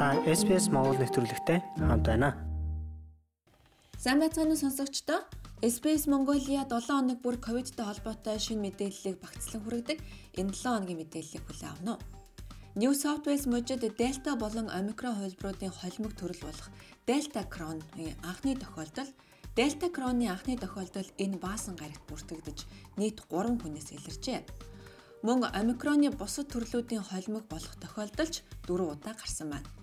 Та SPS Монгол нэвтрүүлэгтэй хамт байна. Сайн байцгаана уу сонсогчдоо? SPS Mongolia 7 хоног бүр ковидтай холбоотой шинэ мэдээллийг багцлан хүргэдэг энэ 7 хоногийн мэдээллийг хүлээн авна уу. New South Wales мужид Delta болон Omicron хувилбаруудын холимог төрөл болох Delta Crohn-ийн анхны тохиолдол Delta Crohn-ийн анхны тохиолдол энэ баасан гарагт бүртгэгдэж нийт 3 хүнээс илэржээ мөн омикроны бусад төрлүүдийн холимог болох тохиолдолч 4 удаа гарсан байна.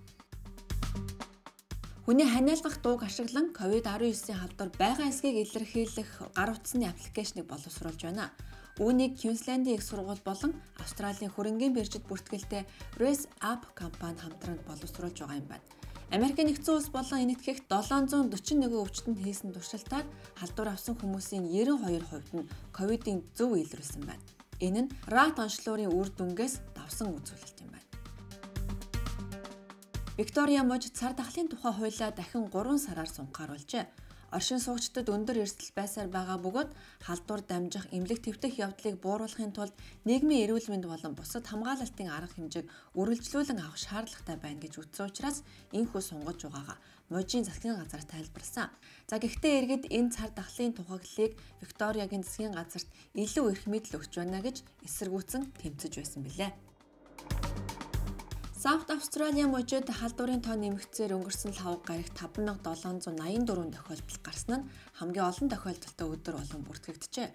Хүний ханиалгах дууг ашиглан COVID-19-ийн халдвар байгаа эсгийг илэрхийлэх гар утасны аппликейшнийг боловсруулж байна. Үүнийг Queensland-ийн их сургууль болон Австралийн хөрөнгөний биржид бүртгэлтэй Race App компани хамтран боловсруулж байгаа юм байна. Америкийн нэгдсэн улс болон энэтхэгт 741 өвчтөнд хийсэн туршилтаар халдвар авсан хүмүүсийн 92% нь ковидын зөв илрүүлсэн байна. Энэ нь rat онцлуурын үр дүнгээс давсан үзүүлэлт юм байна. Виктория мужид цар тахлын тухай хуулиа дахин 3 сараар сунхааруулжээ. Оршин суугчдад өндөр эрсдэл байсаар байгаа бөгөөд халдвар дамжих, эмнэлэг твтэх явдлыг бууруулахын тулд нийгмийн эрүүл мэнд болон бусад хамгаалалтын арга хэмжээг үргэлжлүүлэн авах шаардлагатай байна гэж ütсэн учраас энэхүү сунгаж байгаагаа мужийн засгийн газар тайлбарласан. За гэхдээ иргэд энэ цар тахлын тухаглалыг Викториягийн засгийн газарт илүү их мэдл өгч байна гэж эсэргүүцэн тэмцэж байсан билээ. Саут Австралийн мужид халдварын тоо нэмэгцээр өнгөрсөн 5 гарагт 5784 тохиолдол гарсан нь хамгийн олон тохиолдолтой өдөр болон бүртгэгджээ.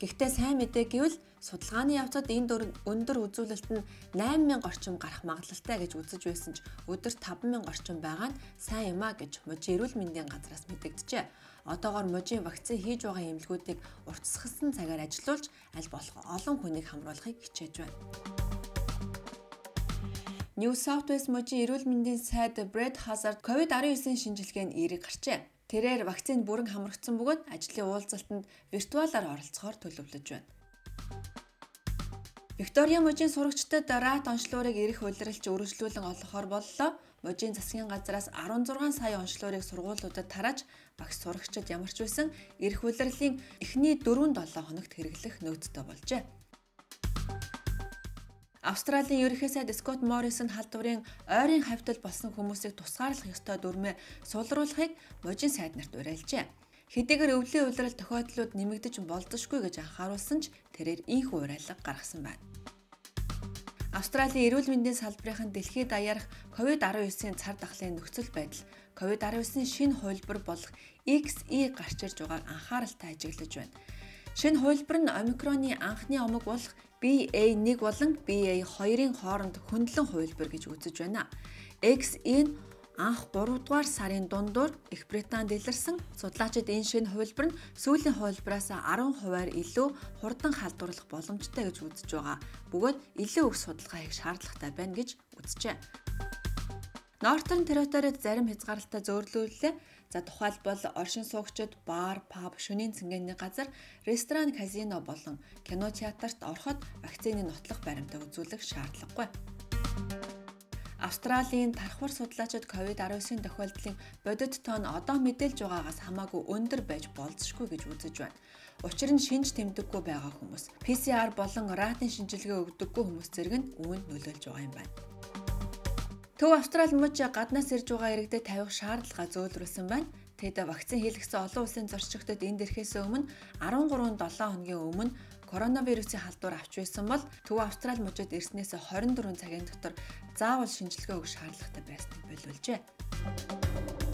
Гэхдээ сайн мэдээ гэвэл судалгааны явцад энэ өндөр үзүүлэлт нь 8000 орчим гарах магадлалтай гэж үзэж байсан ч өдөрт 5000 орчим байгаа нь сайн юм а гэж мужийн эрүүл мэндийн газраас мэдэгджээ. Одоогоор мужийн вакцины хийж байгаа эмнэлгүүдийг уртсгасан цагаар ажилуулж аль болох олон хүнийг хамруулахыг хичээж байна. New South Wales мужийн эрүүл мэндийн сайд Brett Hazard COVID-19 шинжилгээнд эерэг гарчээ. Тэрээр вакцинд бүрэн хамрагдсан бөгөөд ажлын уулзалтанд виртуалаар оролцохоор төлөвлөж байна. Виктория мужийн сурагчдад рат онцлуурыг эрэх улиралж өргөжлүүлэн олгохоор боллоо. Мужийн засгийн газраас 16 сая онцлуурыг сургуулиудад тарааж багш сурагчид ямар ч байсан эрэх улирлын эхний 4-7 хоногт хэрэглэх нөөцтэй болжээ. Австралийн ерөнхий сайд Скот Моррисон халдварын ойрын хавьтал болсон хүмүүсийг тусгаарлах ёстой дүрмээ сулруулахыг мужийн сайд нарт уриалжээ. Хэдийгээр өвлийн улирал тохиолдлууд нэмэгдэж болзошгүй гэж анхааруулсан ч тэрээр ийхүү уриалга гаргасан байна. Австралийн эрүүл мэндийн салбарын дэлхийд daярах COVID-19-ийн цар тахлын нөхцөл байдал COVID-19-ийн шинэ хувилбар болох XE гарч ирж байгааг анхааралтай ажиглаж байна. Шинэ хувилбар нь омикроны анхны омог болох BA1 болон BA2-ын хооронд хөндлөн хувилбар гэж үзэж байна. XE нь анх 3 дугаар сарын дундуур Их Британд илэрсэн судлаачид энэ шинэ хувилбар нь сүүлийн хувилбараас 10%-аар илүү хурдан халдварлах боломжтой гэж үзэж байгаа. Бөгөөд илүү их судалгаа хийх шаардлагатай байна гэж үзжээ. Northern Territory-д зарим хязгаарлалтаа зөөрлүүллээ. За тухайлбал оршин суугчид бар, паб, шөнийн цэнгэний газар, ресторан, казино болон кино театрт ороход вакцины нотлох баримтаа үзүүлэх шаардлагагүй. Австралийн тархвар судлаачид COVID-19 тохиолдлын бодит тоон одоо мэдээлж байгаагаас хамаагүй өндөр байж болзошгүй гэж үзэж байна. Учир нь шинж тэмдэггүй байгаа хүмүүс, PCR болон ратын шинжилгээ өгдөггүй хүмүүс зэрэг нь үүнд нөлөөлж байгаа юм байна. Төв Австрали мужи гаднаас ирж байгаа иргэдэд тавих шаардлага зөөлрүүлсэн байна. Тэд вакцин хийлгэсэн олон улсын зорчигчдод энд ирэхээс өмнө 13-7 хоногийн өмнө коронавирусын халдвар авч байсан бол Төв Австрали мужид ирснээс 24 цагийн дотор заавал шинжилгээ өгөх шаардлагатай байсныг боловлжээ.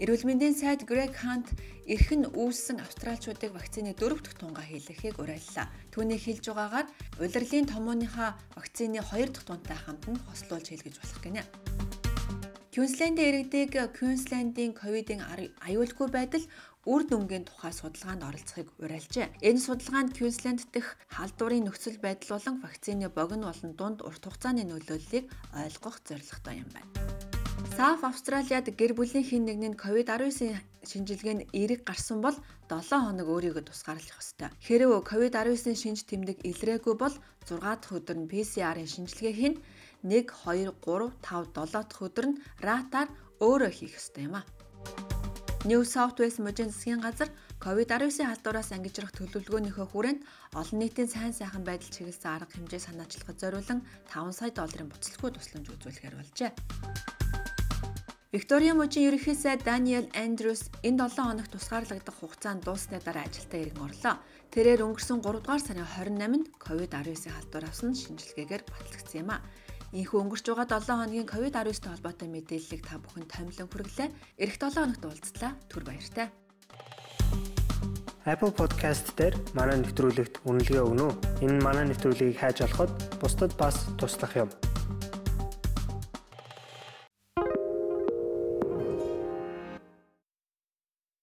Эрүүл мэндийн сайд Greg Hunt эрхэн үүссэн австралчуудыг вакцины дөрөв дэх тунгаа хийлгэхийг уриаллаа. Түүний хэлж байгаагаар улирлын томооныхаа вакцины хоёр дахь тунтай хамт нь хослуулж хийлгэж болох гинэ. Квинслендийн иргэдэг Квинслендийн ковидын аюулгүй байдал үр дүнгийн тухай судалгаанд оролцохыг уриалжээ. Энэ судалгаанд Квинсленд дэх халдварын нөхцөл байдал болон вакцины богино болон дунд урт хугацааны нөлөөллийг ойлгох зорилготой юм байна. South Australia-д гэр бүлийн хэн нэгний COVID-19 шинжилгээ нь эерэг гарсан бол 7 хоног өөрийгөө тусгаарлах ёстой. Хэрвээ COVID-19 шинж тэмдэг илрээгүй бол 6 дахь өдөр нь PCR-ын шинжилгээ хийн 1 2 3 5 7 дахь өдөр нь ратаар өөрөө хийх ёстой юм а. New South Wales мужийн засгийн газар COVID-19-ийн халдвараас ангижрах төлөвлөгөөнийхөө хүрээнд олон нийтийн сайн сайхан байдал чиглэсэн арга хэмжээ санаачлагад зориулан 5 сая долларын буцалтгүй тусламж үзүүлэхээр болжээ. Виктория мужийн ерөнхий сайд Даниэл Андрюс энэ 7 хоног тусгаарлагдах хугацаанд дууссаны дараа ажилдаа иргэн орлоо. Тэрээр өнгөрсөн 3 дугаар сарын 28-нд COVID-19-ийн халдвар авсан шинжилгээгээр батлагдсан юм а. Ийхүү өнгөрч байгаа 7 хоногийн COVID-19-тэй холбоотой мэдээллийг та бүхэн томилон хүргэлээ. Ирэх 7 хоногт уулзлаа. Түр баяртай. Apple Podcast дээр манай нэвтрүүлэгт үнэлгээ өгнө үү? Энэ манай нэвтрүүлгийг хайж олоход бусдад бас туслах юм.